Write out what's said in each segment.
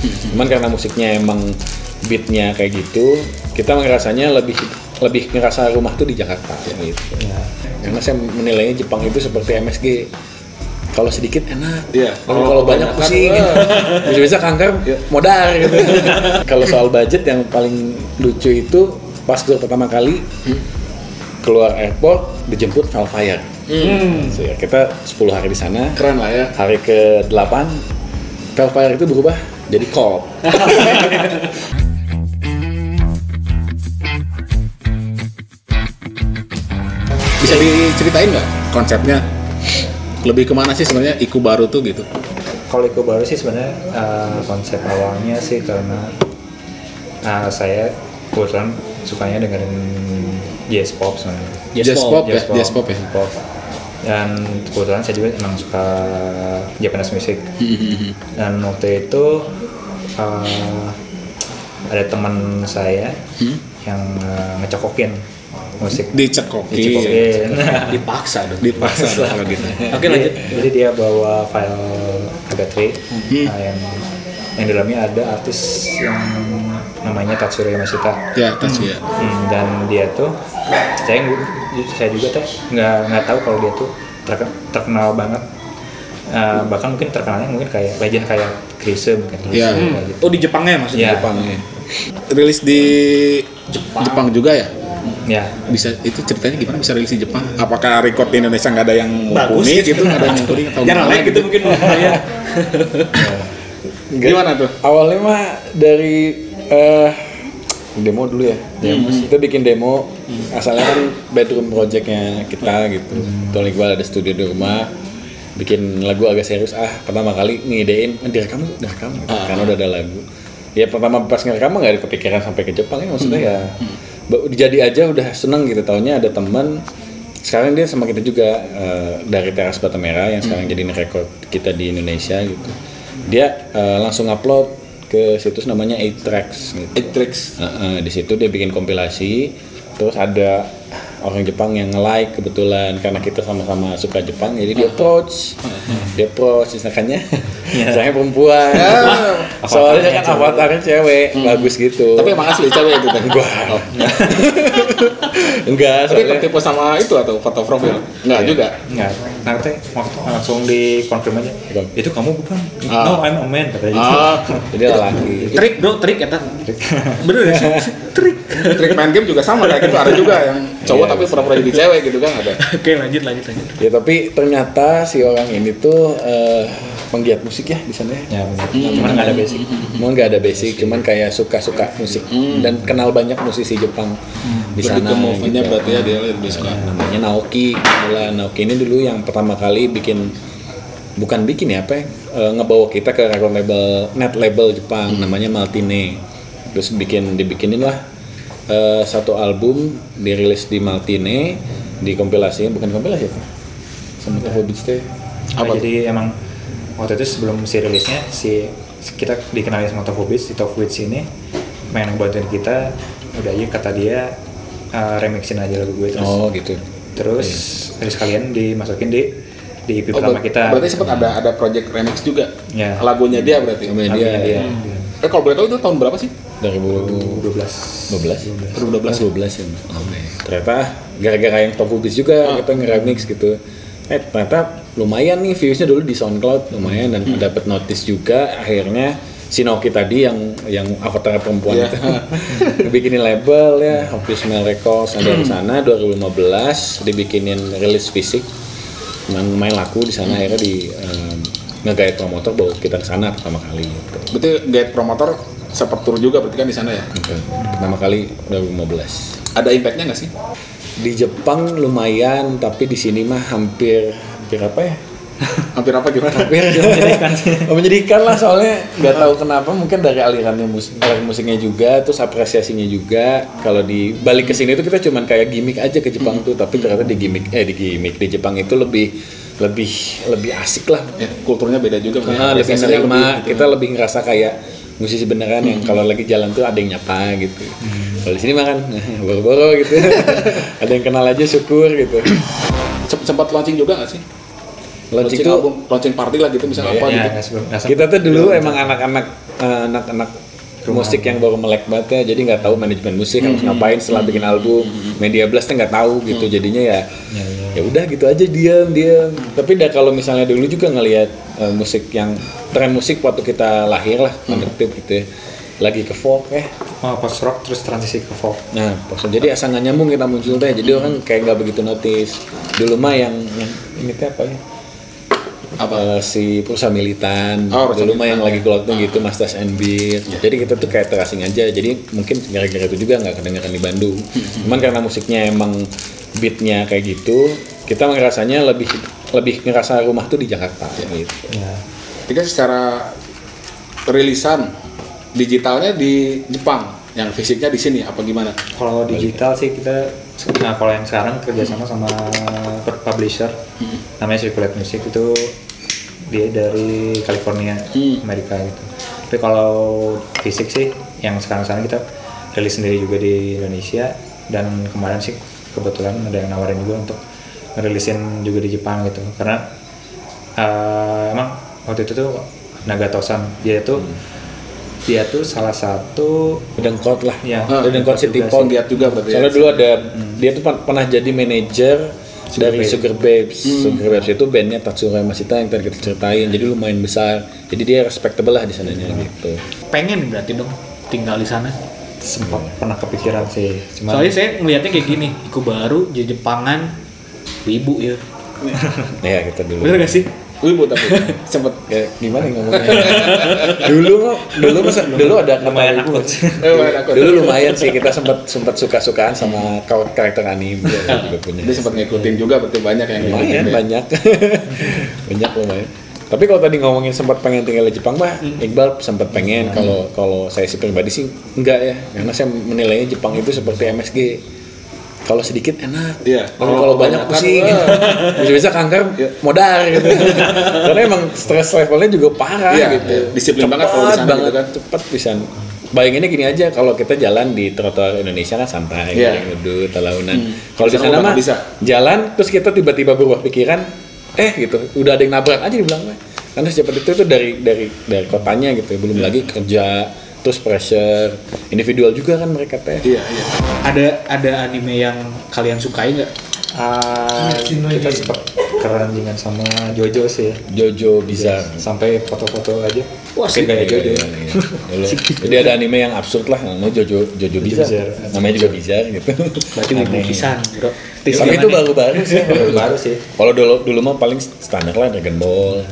cuman karena musiknya emang beatnya kayak gitu kita ngerasanya lebih lebih ngerasa rumah tuh di Jakarta gitu. Karena saya menilainya Jepang itu seperti MSG kalau sedikit enak Iya. kalau kalau banyak kebanyakan, pusing. bisa-bisa kanker modar gitu. Kalau soal budget yang paling lucu itu pas gue pertama kali keluar airport dijemput Velfire So, ya, kita 10 hari di sana. Keren lah ya. hari ke-8 Velfire itu berubah jadi Colt Bisa diceritain nggak konsepnya? Lebih ke mana sih sebenarnya Iku baru tuh gitu? Kalau Iko baru sih sebenarnya eh, konsep awalnya sih karena eh, saya kebetulan sukanya dengerin jazz pop sebenarnya. Jazz pop ya, jazz pop ya. Dan kebetulan saya juga emang suka Japanese music. Dan waktu itu eh, ada teman saya yang eh, ngecekokin musik. Dicekokin. Dicekokin. Dipaksa dong. Dipaksa dong kalau gitu. Oke lanjut. Jadi, dia bawa file MP3 nah, yang yang di dalamnya ada artis yang namanya Tatsuro Yamashita. Ya, tas ya. Hmm, dan dia tuh saya saya juga tuh nggak nggak tahu kalau dia tuh terken- terkenal banget. Eh, bahkan mungkin terkenalnya mungkin kayak legend kayak Krise mungkin. Iya. Kayak gitu. Oh di Jepangnya maksudnya? Iya. Jepang ya. Rilis di Jepang. juga ya? Ya. Bisa itu ceritanya gimana bisa rilis di Jepang? Apakah record di Indonesia nggak ada yang Bagus mumpuni gitu. gitu? Nggak ada yang mumpuni atau Jangan gimana like gitu mungkin. ya. Gimana tuh? awalnya mah dari eh, demo dulu ya. Demo kita bikin demo. Asalnya kan bedroom projectnya kita gitu. Tony Iqbal ada studio di rumah. Bikin lagu agak serius. Ah pertama kali ngidein. "Eh, direkam direkam. Gitu. karena udah ada lagu. Ya pertama pas ngerekam nggak ada kepikiran sampai ke Jepang ya maksudnya ya. Ba- jadi aja udah seneng gitu. Taunya ada teman sekarang dia sama kita juga eh, dari teras Bata Merah yang sekarang jadi rekor kita di Indonesia gitu dia eh, langsung upload ke situs namanya 8 Tracks gitu. Eight tricks. Heeh, di situ dia bikin kompilasi. Terus ada orang Jepang yang like kebetulan karena kita sama-sama suka Jepang jadi dia approach. Dia approach misalkannya. Saya perempuan. Soalnya kan avatarnya cewek. bagus gitu. Tapi emang asli cewek itu teh. enggak. Enggak Tapi soalnya tertipu sama itu atau foto profil? Enggak juga. Enggak, nanti waktu langsung dikonfirm aja. Itu kamu bukan? Ah. No, I'm a man katanya. gitu. Ah, jadi laki Trik bro, trik ya Bener ya? Trik. trik main game juga sama kayak gitu. Ada juga yang cowok Iya, tapi pura-pura jadi cewek gitu kan ada. Oke lanjut lanjut lanjut. ya tapi ternyata si orang ini tuh eh, penggiat musik ya di sana ya Ya, benar. Cuman nggak ada basic. Cuman nggak ada basic, cuman kayak suka-suka musik dan kenal banyak musisi Jepang di Lebih sana. ke gitu. berarti ya dia lebih suka. Namanya Naoki. Kebetulan Naoki ini dulu yang pertama kali bikin bukan bikin ya apa ya, eh, ngebawa kita ke record label net label Jepang namanya Maltine. Terus bikin dibikinin lah eh, satu album dirilis di Maltine di kompilasinya bukan kompilasi apa? Sama Hobbits teh. Nah, Apa jadi emang waktu itu sebelum si rilisnya si kita dikenali sama Tofubits si Tofubits ini main bantuin kita udah aja kata dia uh, remixin aja lagu gue terus Oh gitu. terus terus kalian dimasukin di di EP Oh, pertama ber- kita Berarti sempat ada ada project remix juga. Ya. Lagunya dia berarti. Lagunya Lagunya dia. dia. Eh kalau boleh tahu itu tahun berapa sih? 2012 12 12 12 ya ternyata gara-gara yang Tofu Beats juga kita nge-remix gitu eh ternyata lumayan nih viewsnya dulu di SoundCloud lumayan dan dapat notice juga akhirnya si Noki tadi yang yang avatar perempuan Iya. itu bikinin label ya Happy Smell Records ada di sana 2015 dibikinin rilis fisik main, main laku di sana akhirnya di um, ngegait promotor bawa kita ke sana pertama kali gitu. Berarti guide promotor sempat tur juga berarti kan di sana ya. Oke. pertama kali 2015 Ada impactnya nggak sih? di Jepang lumayan tapi di sini mah hampir hampir apa ya Hampir apa gimana? hampir menyedihkan menyedihkan lah soalnya nggak tahu kenapa mungkin dari alirannya musik aliran musiknya juga terus apresiasinya juga kalau di balik ke sini tuh kita cuman kayak gimmick aja ke Jepang tuh tapi ternyata di gimmick eh di gimmick di Jepang itu lebih lebih lebih asik lah Ya, kulturnya beda juga. Karena lebih lebih gitu. kita lebih ngerasa kayak musisi beneran yang kalau lagi jalan tuh ada yang nyapa gitu. Kalau di sini mah kan boro-boro gitu. ada yang kenal aja syukur gitu. Sempat launching juga nggak sih? Launching launching tuh- album, launching party lah gitu misalnya apa ya gitu. Kita tuh dulu emang anak-anak eh, anak-anak musik yang baru melek banget ya, jadi nggak tahu manajemen musik harus ngapain setelah bikin album. Media Blast tuh nggak tahu gitu, jadinya ya ya udah gitu aja diam diam. Tapi dah kalau misalnya dulu juga ngelihat eh, musik yang tren musik waktu kita lahir lah, kutip gitu ya, lagi ke folk ya. oh, post rock terus transisi ke folk Nah, pas- jadi asal nggak nyambung kita muncul teh. Jadi orang kayak nggak begitu notice. Dulu mah yang, yang ini teh apa ya? Apa si Pursa Militan. Oh, Dulu mah yang lagi keluar tuh gitu Masters and Beat. Jadi kita tuh kayak terasing aja. Jadi mungkin gara-gara itu juga nggak kedengeran di Bandung. Cuman karena musiknya emang beatnya kayak gitu, kita ngerasanya lebih lebih ngerasa rumah tuh di Jakarta gitu. ya Tiga secara rilisan digitalnya di Jepang, yang fisiknya di sini apa gimana? kalau digital sih kita nah kalau yang sekarang kerjasama sama publisher namanya Circulate Music itu dia dari California Hmm. Amerika gitu. Tapi kalau fisik sih yang sekarang-sekarang kita rilis sendiri juga di Indonesia dan kemarin sih kebetulan ada yang nawarin juga untuk ngerilisin juga di Jepang gitu. Karena eh, emang waktu itu tuh Nagatosan dia tuh dia tuh salah satu Dengkot lah. ya Ah, Dengkot City juga Pop. Lihat juga berarti. ya. Soalnya dulu ada dia tuh pernah jadi manajer dari Babes. Sugar Babes. Sugar Babes itu bandnya Tatsuro Yamashita yang tadi kita ceritain. Jadi lumayan besar. Jadi dia respectable lah di sananya gitu. Pengen berarti dong tinggal di sana. sempat pernah kepikiran sih cuman Soalnya saya ngelihatnya kayak gini, Iku baru jadi Jepangan, ibu ya. Ya kita dulu. Bener gak sih? Wibu tapi Sempet ya, gimana ya ngomongnya? dulu dulu masa dulu ada lumayan akut Eh, akut. Dulu lumayan sih kita sempat sempat suka-sukaan sama kar- karakter anime juga punya. Dia sempat ngikutin juga berarti banyak yang lumayan ngikutin ya. banyak. Banyak lumayan. Tapi kalau tadi ngomongin sempat pengen tinggal di Jepang mah Iqbal sempat pengen kalau kalau saya sih pribadi sih enggak ya. Karena saya menilainya Jepang itu seperti MSG kalau sedikit enak. Iya. tapi kalau banyak pusing. bisa-bisa kanker modar gitu. Karena emang stres levelnya juga parah Iya, gitu. Iya. Disiplin banget kalau di sana banget gitu kan. cepet bisa bayanginnya gini aja kalau kita jalan di trotoar Indonesia kan santai yang duduk talaunan. Kalau di sana mah bisa. jalan terus kita tiba-tiba berubah pikiran eh gitu. Udah ada yang nabrak aja dibilang karena secepat itu tuh dari dari dari kotanya gitu. Belum lagi kerja terus pressure individual juga kan mereka teh Iya, iya. Ada ada anime yang kalian sukai nggak? Ah, kita sempat keranjingan sama Jojo sih Jojo bisa sampai foto-foto aja Wah, pakai gaya Jojo Iya, iya. Dulu. Jadi ada anime yang absurd lah, namanya Jojo Jojo bisa. Bizarre. Namanya juga bisa gitu. Berarti Aneh. pisan, bro. Tapi itu baru-baru sih. baru baru sih Kalau dulu dulu mah paling standar lah Dragon Ball,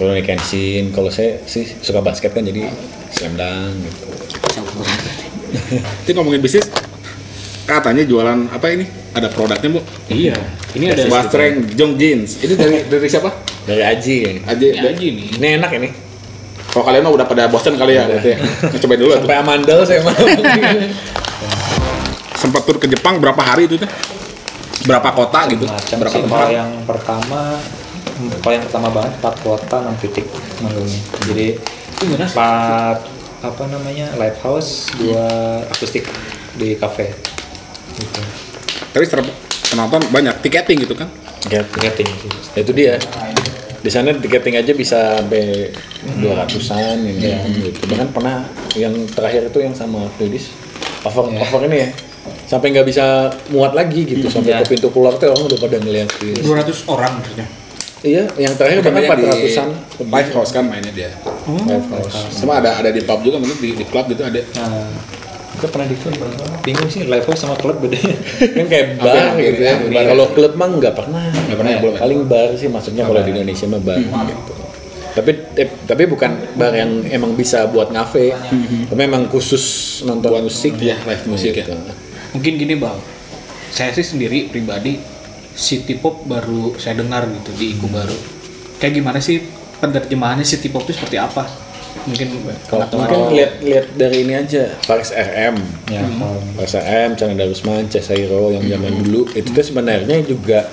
kalau Kenshin. Kalau saya sih suka basket kan jadi Slam Dunk gitu. Itu ngomongin bisnis, katanya jualan apa ini? Ada produknya bu? Iya. Ini ada Bastreng Jong Jeans. Ini dari dari siapa? Dari Aji ya. Aja. Ini aja nih. Ini enak ini. Kalau kalian mah udah pada bosan kali ya, gitu ya. Nah, Cobain dulu tuh. Sampai amandel saya mau. Sempat tur ke Jepang berapa hari itu teh? Berapa kota gitu? macam Berapa sih tempat? kalau yang pertama kalau yang pertama banget empat kota enam titik manggungnya jadi? Empat apa namanya live house dua akustik di cafe gitu Tapi penonton banyak tiketing gitu kan? Get. Tiketing sih Ya, itu dia. Di sana tiketing aja bisa sampai 200-an ini gitu. Bahkan pernah yang terakhir itu yang sama Fredis over Iya. over ini ya. Sampai nggak bisa muat lagi gitu sampai Iya. ke pintu keluar tuh orang udah pada ngeliatin. 200 orang maksudnya. Iya, yang terakhir bahkan di 400-an. Live house kan mainnya dia. Live house. Sama ada ada di pub juga mungkin di, di klub gitu ada. nah Kita pernah di klub. bingung sih live house sama klub bedanya kan kayak bar Hampir-hampir gitu ya, ya. bar. Kalau klub mah nggak pernah. Nggak pernah ya, belum ya? Paling bar sih maksudnya kalau di Indonesia mah bar gitu. Tapi eh, tapi bukan bar yang emang bisa buat ngafe, tapi emang khusus nonton musik. Iya, live musik ya. gitu. Mungkin gini bang, saya sih sendiri pribadi city pop baru saya dengar gitu di Iku baru. Kayak gimana sih penerjemahannya city pop itu seperti apa? Mungkin Kalau mungkin lihat lihat dari ini aja, Faris RM. ya kalau Faris RM, Chandra Darusman, Cesairo yang zaman dulu itu tuh sebenarnya juga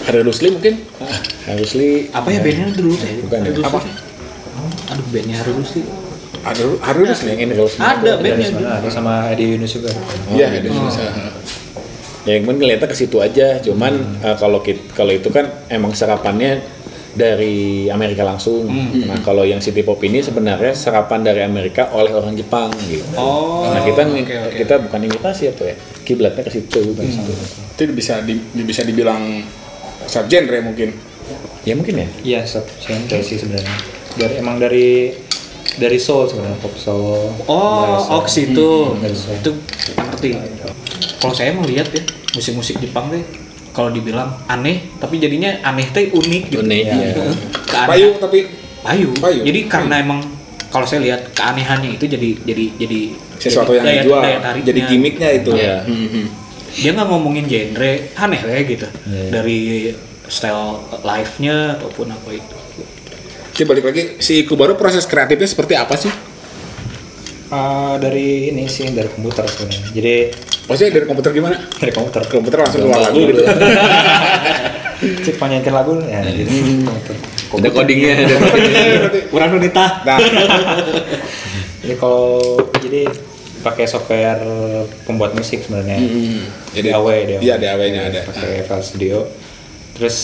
ada Rusli mungkin Harusli apa ya bandnya dulu teh? Bukan ya? Apa? Rusli. Aduh bandnya harus sih. ada harus yang ini Rusli Ada bandnya ada sama Edi Yunus juga Iya, di Indonesia. ya cuman ngeliatnya ke situ aja cuman Hmm. eh, kalau kalau itu kan emang serapannya dari Amerika langsung. Hmm. Nah kalau yang city pop ini sebenarnya serapan dari Amerika oleh orang Jepang gitu. Oh, nah kita oke, oke. kita bukan imitasi apa ya, kiblatnya ke situ bukan Hmm. situ. Itu bisa di, bisa dibilang subgenre mungkin. Ya mungkin ya. Iya, sub genre sih sebenarnya. Dari emang dari dari soul sebenarnya pop soul. Oh, soul. Ox itu. soul. Itu ngerti. Kalau saya melihat ya, musik-musik Jepang deh kalau dibilang aneh, tapi jadinya aneh teh unik gitu. Unik, ya. iya. Keanehan- Payu tapi Payu. Payu. Jadi karena emang kalau saya lihat keanehannya itu jadi jadi jadi sesuatu jadi yang daya- dijual. daya tariknya. Jadi gimmicknya itu. Iya. Mhm. Dia nggak ngomongin genre aneh ya gitu. Iya. Dari style live-nya ataupun apa itu. Jadi balik lagi si Kubaru proses kreatifnya seperti apa sih? Ah, dari ini sih dari komputer sebenarnya. Jadi Maksudnya dari komputer gimana? dari komputer. Komputer langsung keluar lagu gitu. Cek penyanyikan lagu ya gitu. Komputer. Ada codingnya, ada Kurang nunita. Nah, Jadi kalau jadi pakai software pembuat musik sebenarnya. Jadi DAW, DAW. Iya, DAW-nya ada. Pakai file studio. Terus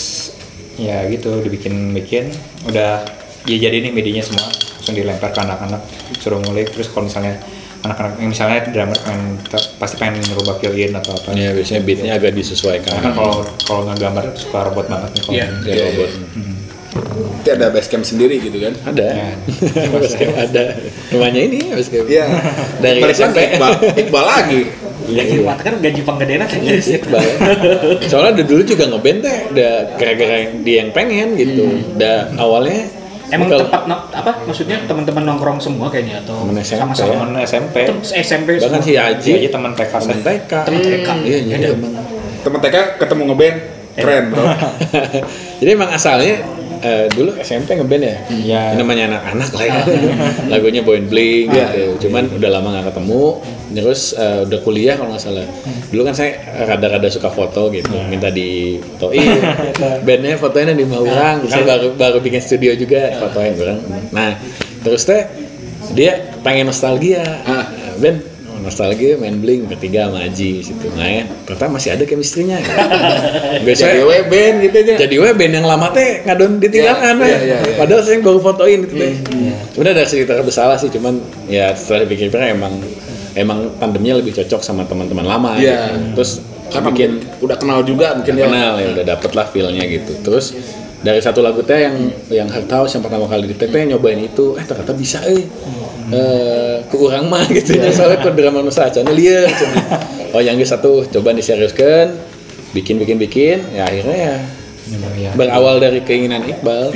ya gitu dibikin-bikin udah ya jadi nih medianya semua langsung dilempar ke anak-anak suruh ngulik terus kalau misalnya anak-anak yang misalnya drummer pengen pasti pengen ngerubah fill in atau apa Ya biasanya beatnya agak disesuaikan. karena kan kalau kalau nggak gambar suka robot banget nih kalau Iya. Dia robot. itu ada basecamp sendiri gitu kan? Ada. Ya. Basecamp ada. Rumahnya ini ya basecamp. Iya. Dari Balik lagi SMP. Iqbal, Iqbal lagi. Ya gimana kan gaji panggadean kan Iya sih, Iqbal. Soalnya dari dulu juga ngeband teh, udah gara-gara dia yang pengen gitu. Udah awalnya Emang kalau- tempat no- apa maksudnya teman-teman nongkrong semua kayaknya atau Temen SMP. sama-sama temen SMP Tem- SMP bahkan si Aji aja teman TK temen TK. Temen TK. Iya. Temen TK ketemu ngeband, keren bro. jadi emang asalnya eh, dulu SMP ngeband ya. Iya. Ini namanya anak-anak lah ya. Lagunya Boy Bling gitu. Cuman udah lama nggak ketemu. Terus eh, udah kuliah kalau nggak salah. Dulu kan saya rada-rada suka foto gitu. Minta di fotoin. Bandnya fotoin di Maurang. Kan baru baru bikin studio juga fotoin orang. Nah terus teh dia pengen nostalgia. Ah. Ben nostalgia main bling bertiga sama Aji situ main ternyata masih ada chemistry-nya biasanya Jadi we band gitu aja. jadi we band yang lama teh ngadon ditinggalkan Iya, we. iya, iya, iya. Padahal saya baru fotoin itu teh. Udah dari sekitar bersalah sih, cuman ya setelah dipikir-pikir emang emang tandemnya lebih cocok sama teman-teman lama Iya. gitu. Terus Karena bikin mungkin udah kenal juga mungkin udah ya. kenal ya udah dapet lah feel-nya gitu. Terus dari satu lagu teh yang yang Hard House yang pertama kali di TP nyobain itu, eh ternyata bisa eh. Eh, ke urang mah gitu ya. Soalnya kok drama nusa acana lieu. Oh yang satu coba diseriuskan, bikin bikin bikin, ya akhirnya ya ya. berawal dari keinginan Iqbal.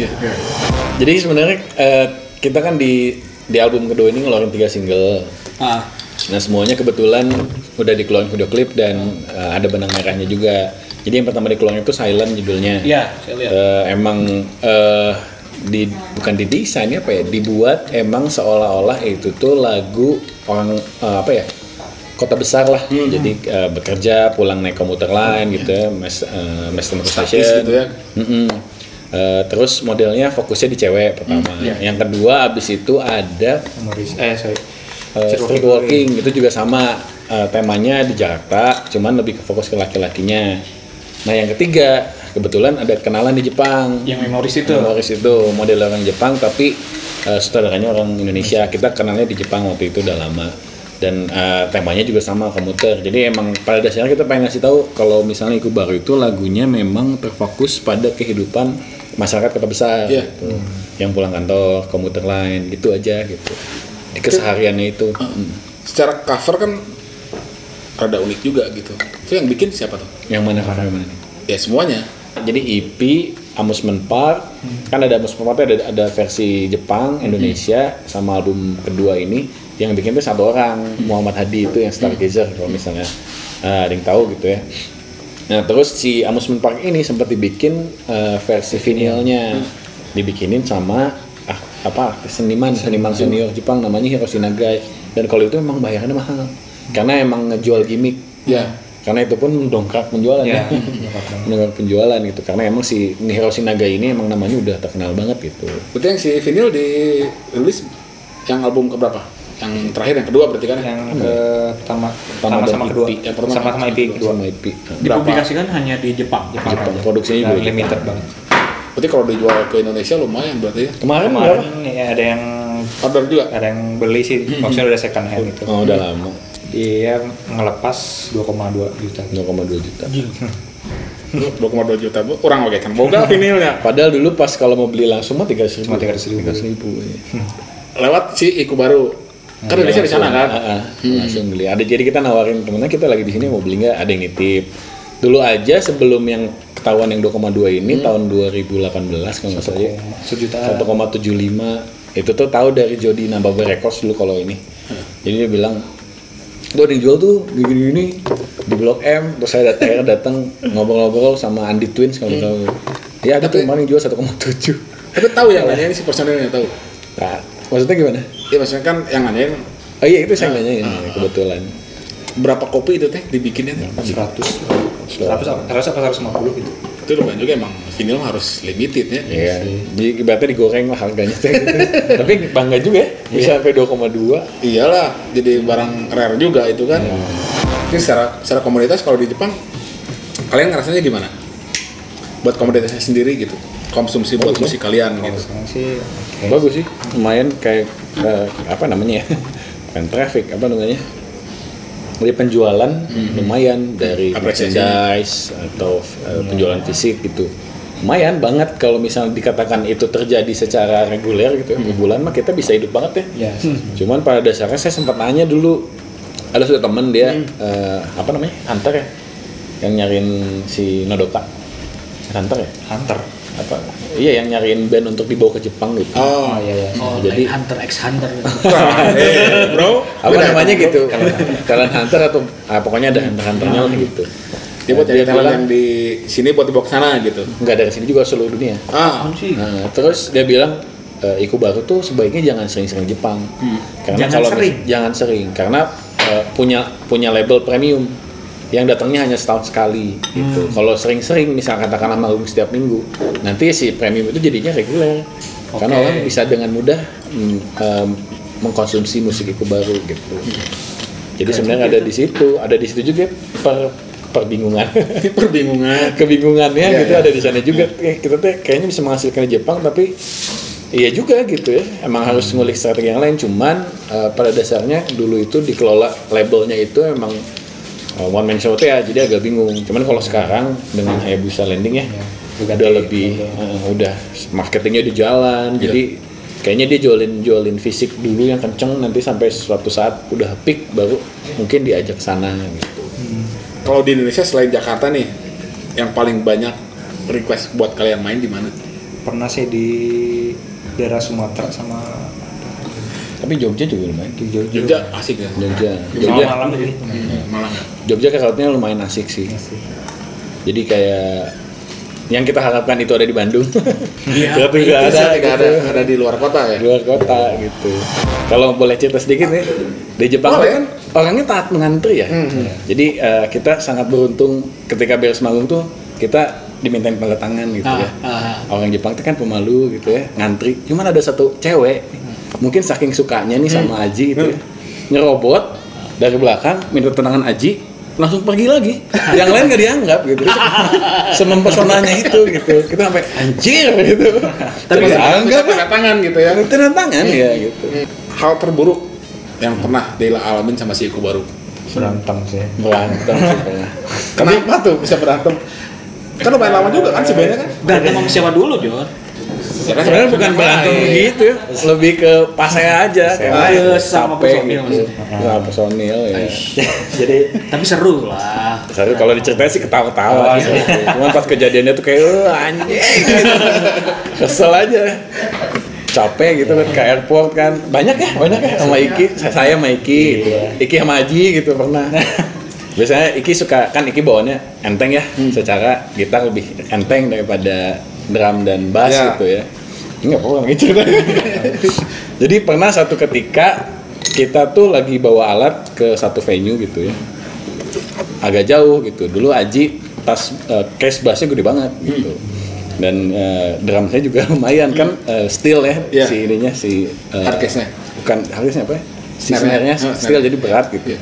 Jadi sebenarnya eh, kita kan di di album kedua ini ngeluarin tiga single. Ah, Nah semuanya kebetulan udah dikeluarin video klip dan eh, ada benang merahnya juga. Jadi yang pertama dikeluarin itu Silent judulnya. iya, saya lihat. Eh, emang eh, di bukan didesain ya apa ya? Dibuat emang seolah-olah itu tuh lagu orang eh, apa ya? Kota besar lah. Jadi eh, bekerja pulang naik komuter lain gitu ya mes uh, mes station. gitu ya. Mm-mm. Eh, terus modelnya fokusnya di cewek pertama. Yang kedua abis itu ada Memories eh sorry. Uh, street walking. Itu juga sama uh, temanya di Jakarta, cuman lebih ke fokus ke laki-lakinya. Nah yang ketiga kebetulan ada kenalan di Jepang. Yang memoris itu. Memoris itu model orang Jepang tapi uh, sutradaranya orang Indonesia. Kita kenalnya di Jepang waktu itu udah lama dan uh, temanya juga sama komuter. Jadi emang pada dasarnya kita pengen ngasih tahu kalau misalnya Iku Baru itu lagunya memang terfokus pada kehidupan masyarakat kota besar. Iya. gitu. Yang pulang kantor, komuter lain gitu aja gitu. Di kesehariannya itu. Mm. Secara cover kan rada unik juga gitu. Itu yang bikin siapa tuh? Yang mana yang mana nih? Ya semuanya. Jadi EP Amusement Park kan ada Amusement Park ada ada versi Jepang, Indonesia sama album kedua ini. Yang bikin tuh satu orang Muhammad Hadi itu yang Stargazer kalau misalnya. Eh, ada yang tahu gitu ya. Nah terus si Amusement Park ini sempat dibikin eh, versi vinilnya dibikinin sama ah, apa seniman seniman. senior Jepang namanya Hiroshi Nagai. Dan kalau itu memang bayarannya mahal karena emang ngejual gimmick Ya. karena itu pun mendongkrak penjualan ya ya menurut penjualan gitu karena emang si Hiroshi Naga ini emang namanya udah terkenal banget gitu Berarti yang si vinyl dirilis yang album keberapa? Yang terakhir yang kedua berarti kan? yang ke pertama Pertama sama sama kedua Yang pertama sama sama IP kedua sama IP Berapa? Dipublikasikan hanya di Jepang. Jepang. Jepang aja. produksinya juga Jepang. limited banget Berarti kalau dijual ke Indonesia lumayan berarti ya. Kemarin? Kemarin ya, ada yang Order juga. ada yang beli sih, maksudnya udah second hand gitu. Oh, udah lama. Dia ngelepas 2,2 juta. 0,2 juta. 2,2 juta bu. Orang oke kan boga vinilnya. Padahal dulu pas kalau mau beli langsung mah 300 ribu. Cuma 300 ribu. ribu. iya. Lewat si Iku baru. Kan Indonesia di sana kan. Ah, ah, Langsung beli. Ada jadi kita nawarin temennya kita lagi di sini mau beli nggak? Ada yang nitip. Dulu aja sebelum yang ketahuan yang 2,2 ini tahun 2018 kalau nggak salah ya. Sejuta. 1,75 itu tuh tahu dari Jody Nababe Records dulu kalau ini. Jadi dia bilang, tuh ada yang jual tuh gini-gini di Blok M. Terus saya dat akhirnya datang ngobrol-ngobrol sama Andi Twins kalau tahu. Ya ada tuh kemarin jual 1,7. Tapi tahu yang nanyain si personilnya tahu. Nah, maksudnya gimana? Iya maksudnya kan yang nanyain Oh iya itu saya nanyain kebetulan. berapa kopi itu teh dibikinnya teh? 100. 100 apa? 100 apa 150 gitu. Itu lumayan juga emang vinil mah harus limited ya. Iya, jadi ibaratnya digoreng lah harganya. Tapi bangga juga ya, bisa sampai 2,2. Iyalah, jadi barang rare juga itu kan. Ini secara secara komunitas kalau di Jepang kalian ngerasanya gimana? Buat komunitasnya sendiri gitu. Konsumsi buat musik kalian gitu. oke. Bagus sih, lumayan kayak eh, apa namanya ya? Bukan traffic, apa namanya? Dari penjualan lumayan dari Apresiasi. merchandise atau eh, penjualan fisik gitu. Lumayan banget kalau misalnya dikatakan itu terjadi secara reguler gitu, ya, bulan mah kita bisa hidup banget ya. Ya. Cuman pada dasarnya saya sempat nanya dulu ada sudah temen dia eh, apa namanya Hunter ya yang nyariin si Nodoka Hunter ya Hunter. apa iya yang nyariin band untuk dibawa ke Jepang gitu Oh, Oh iya ya. Oh, Jadi- jadi hunter x hunter. Wah, eh, bro. apa Beda, namanya bro. gitu talent hunter atau ah, pokoknya ada hunter hunternya lah gitu Dia buat talent bilang, yang di sini buat dibawa ke sana gitu. nggak dari sini juga seluruh dunia Ah? Nah, terus dia bilang e, Iku baru tuh sebaiknya jangan sering-sering Jepang. Karena Jangan kalau sering. jangan sering karena e, punya punya label premium yang datangnya hanya setahun sekali gitu. Kalau sering-sering misal katakanlah manggung setiap minggu, nanti si premium itu jadinya reguler. Karena Oke. orang bisa dengan mudah mm, em, mengkonsumsi musik Iku baru gitu. Jadi sebenarnya ada di situ, ada di situ juga per perbingungan. perbingungan. kebingungannya Iya, gitu iya. ada di sana juga. Eh, kita tuh kayaknya bisa menghasilkan di Jepang tapi iya juga gitu ya. Emang harus ngulik strategi yang lain cuman eh, pada dasarnya dulu itu dikelola labelnya itu emang eh, one man show ya jadi agak bingung. Cuman kalau sekarang dengan Hayabusa Landing ya udah udah lebih eh, udah marketingnya di jalan jadi kayaknya dia jualin jualin fisik dulu yang kenceng nanti sampai suatu saat udah peak baru mungkin diajak sana gitu Kalau di Indonesia selain Jakarta nih, yang paling banyak request buat kalian main di mana? Pernah sih di daerah Sumatera sama tapi Jogja juga lumayan di Jogja. Jogja asik ya. Jogja Malam Jogja malam jadi. Malang ya. Jogja crowdnya lumayan asik sih. Jadi kayak yang kita harapkan itu ada di Bandung. Iya, Tapi nggak Ada, ada, ada, gitu. ada di luar kota ya. di luar kota gitu. Kalau boleh cerita sedikit nih, di Jepang Boleh. kan orangnya taat mengantri ya. Jadi eh, kita sangat beruntung ketika beres manggung tuh kita dimintain tanda tangan gitu Ah, ya. ah. Orang Jepang itu kan pemalu gitu ya, ngantri. Cuman ada satu cewek, mungkin saking sukanya nih sama Aji gitu ya, nyerobot dari belakang minta tenangan Aji, langsung pergi lagi. Yang lain gak dianggap gitu. Semempesonanya itu gitu. Kita sampai anjir gitu. Tapi dianggap tanda tangan gitu ya. tanda tangan ya gitu. Hal terburuk yang pernah Dela alamin sama si Iku baru. berantem sih. Berantem sih pernah. Kenapa tuh bisa berantem? Kan lumayan lama juga kan sebenarnya kan? Berantem sama siapa dulu, Jor? Sebenarnya bukan berantem gitu ya, lebih ke pas saya aja, Saya ah, sama personil gitu. maksudnya. Nah, personil ya. Jadi Tapi seru lah. Sorry, kalau diceritain sih ketawa-ketawa gitu. Cuman pas kejadiannya tuh kayak "Eh, anjing gitu. Kesel aja. Capek gitu kan ke airport kan. Banyak ya, banyak ya sama Iki. Saya sama Iki gitu. Iki sama Aji gitu pernah. Biasanya Iki suka kan Iki bawaannya enteng ya, secara gitar lebih enteng daripada drum dan bass Ya. gitu ya. Enggak apa gitu. Jadi pernah satu ketika kita tuh lagi bawa alat ke satu venue gitu ya agak jauh gitu. Dulu Aji tas eh, case bassnya gede banget gitu. Dan eh, drum saya juga lumayan kan eh, steel ya Iya. si ininya si eh, Hard case-nya. Bukan hard case-nya apa ya? Si Snare-nya. Oh, steel snare. jadi berat gitu. Iya.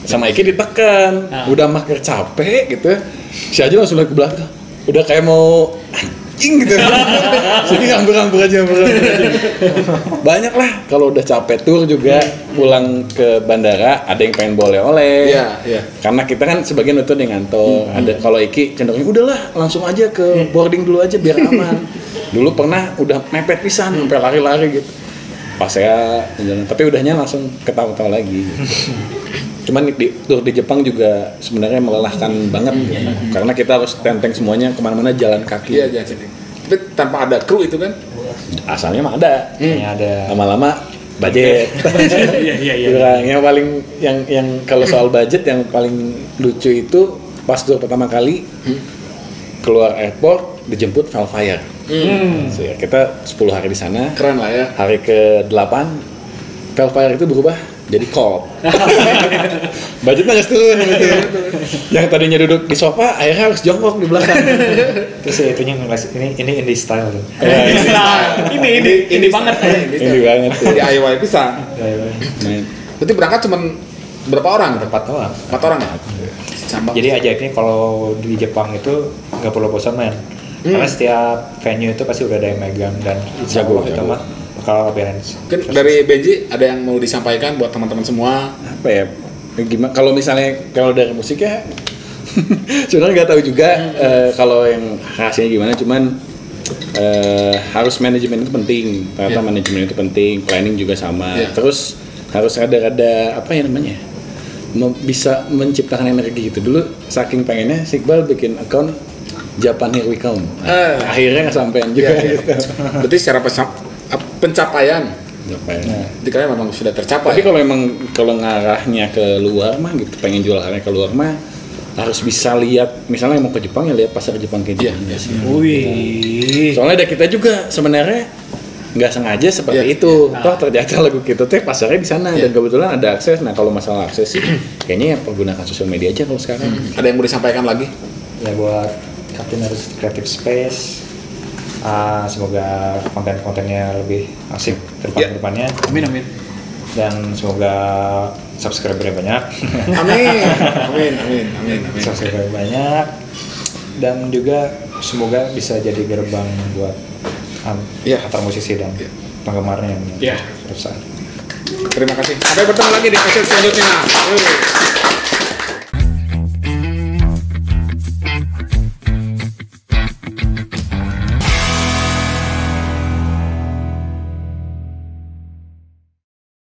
Sama Iki ditekan, Ah. udah makin capek gitu. Si Aji langsung lagi ke belakang. Udah kayak mau anjing gitu. Jadi ngambur-ngambur aja banyak lah kalau udah capek tour juga pulang ke bandara ada yang pengen boleh oleh Iya, iya. karena kita kan sebagian itu dengan ngantor. Ada kalau Iki cenderungnya udahlah langsung aja ke boarding dulu aja biar aman. Dulu pernah udah mepet pisan sampai lari-lari gitu. Pas saya jalan tapi udahnya langsung ketawa-tawa lagi gitu. cuman di tour di Jepang juga sebenarnya melelahkan banget gitu. karena kita harus tenteng semuanya ke mana-mana jalan kaki Iya, sedih. Tapi tanpa ada kru itu kan. asalnya mah ada Kayaknya ada lama-lama budget Iya iya iya. Yang paling yang yang kalau soal budget yang paling lucu itu pas tour pertama kali keluar airport dijemput Valfire Hmm. So, ya, kita 10 hari di sana Keren lah ya. hari ke-8 Valfire itu berubah jadi Colt budgetnya nggak turun gitu. Yang tadinya duduk di sofa akhirnya harus jongkok di belakang. Terus ya itunya ngeles ini ini indie style tuh. Nah, ini ini ini banget. ini banget Di IY pisang. Main. Berarti berangkat cuma berapa orang? empat orang. Empat orang ya? Cambak. jadi ajaibnya kalau di Jepang itu nggak perlu bosan main karena setiap venue itu pasti udah ada yang megang dan Jago, Allah itu jago. mah bakal balance Mungkin dari Benji ada yang mau disampaikan buat teman-teman semua. apa ya gimana kalau misalnya kalau dari musik ya sebenarnya nggak tahu juga eh, kalau yang hasilnya gimana cuman eh, harus manajemen itu penting ternyata Iya. manajemen itu penting planning juga sama Iya. terus harus ada-ada apa ya namanya mem- bisa menciptakan energi gitu dulu saking pengennya si Iqbal bikin account Japan Here We Come Nah, Eh. akhirnya nggak sampean juga Iya, iya. gitu Berarti secara penca- pencapaian Japan. dikira memang sudah Tapi tercapai. kalau emang kalau ngarahnya ke luar mah gitu, pengen jual karya ke luar mah harus bisa lihat misalnya mau ke Jepang ya lihat pasar Jepang kayak Iya, gimana sih. Wih. Soalnya ada kita juga sebenarnya nggak sengaja seperti Iya. itu. Toh ternyata lagu kita teh pasarnya di sana dan kebetulan ada akses. Nah kalau masalah akses sih kayaknya ya pergunakan sosial media aja kalau sekarang. Ada yang mau disampaikan lagi? ya buat Captain Harus Creative Space ah, semoga konten-kontennya lebih asik ke depan Ya. depannya Amin amin. dan semoga subscribernya banyak Amin. Amin. Amin. Amin. Amin. subscriber banyak dan juga semoga bisa jadi gerbang buat um, Iya. antar musisi dan Iya. penggemarnya yang Iya. besar. Terima kasih. Sampai bertemu lagi di episode selanjutnya. Wih.